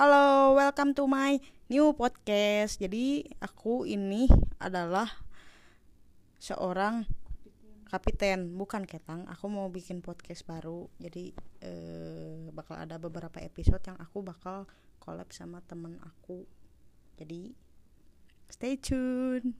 Halo, welcome to my new podcast. Jadi aku ini adalah seorang kapiten, bukan ketang. Aku mau bikin podcast baru. Jadi eh, bakal ada beberapa episode yang aku bakal collab sama temen aku. Jadi stay tune.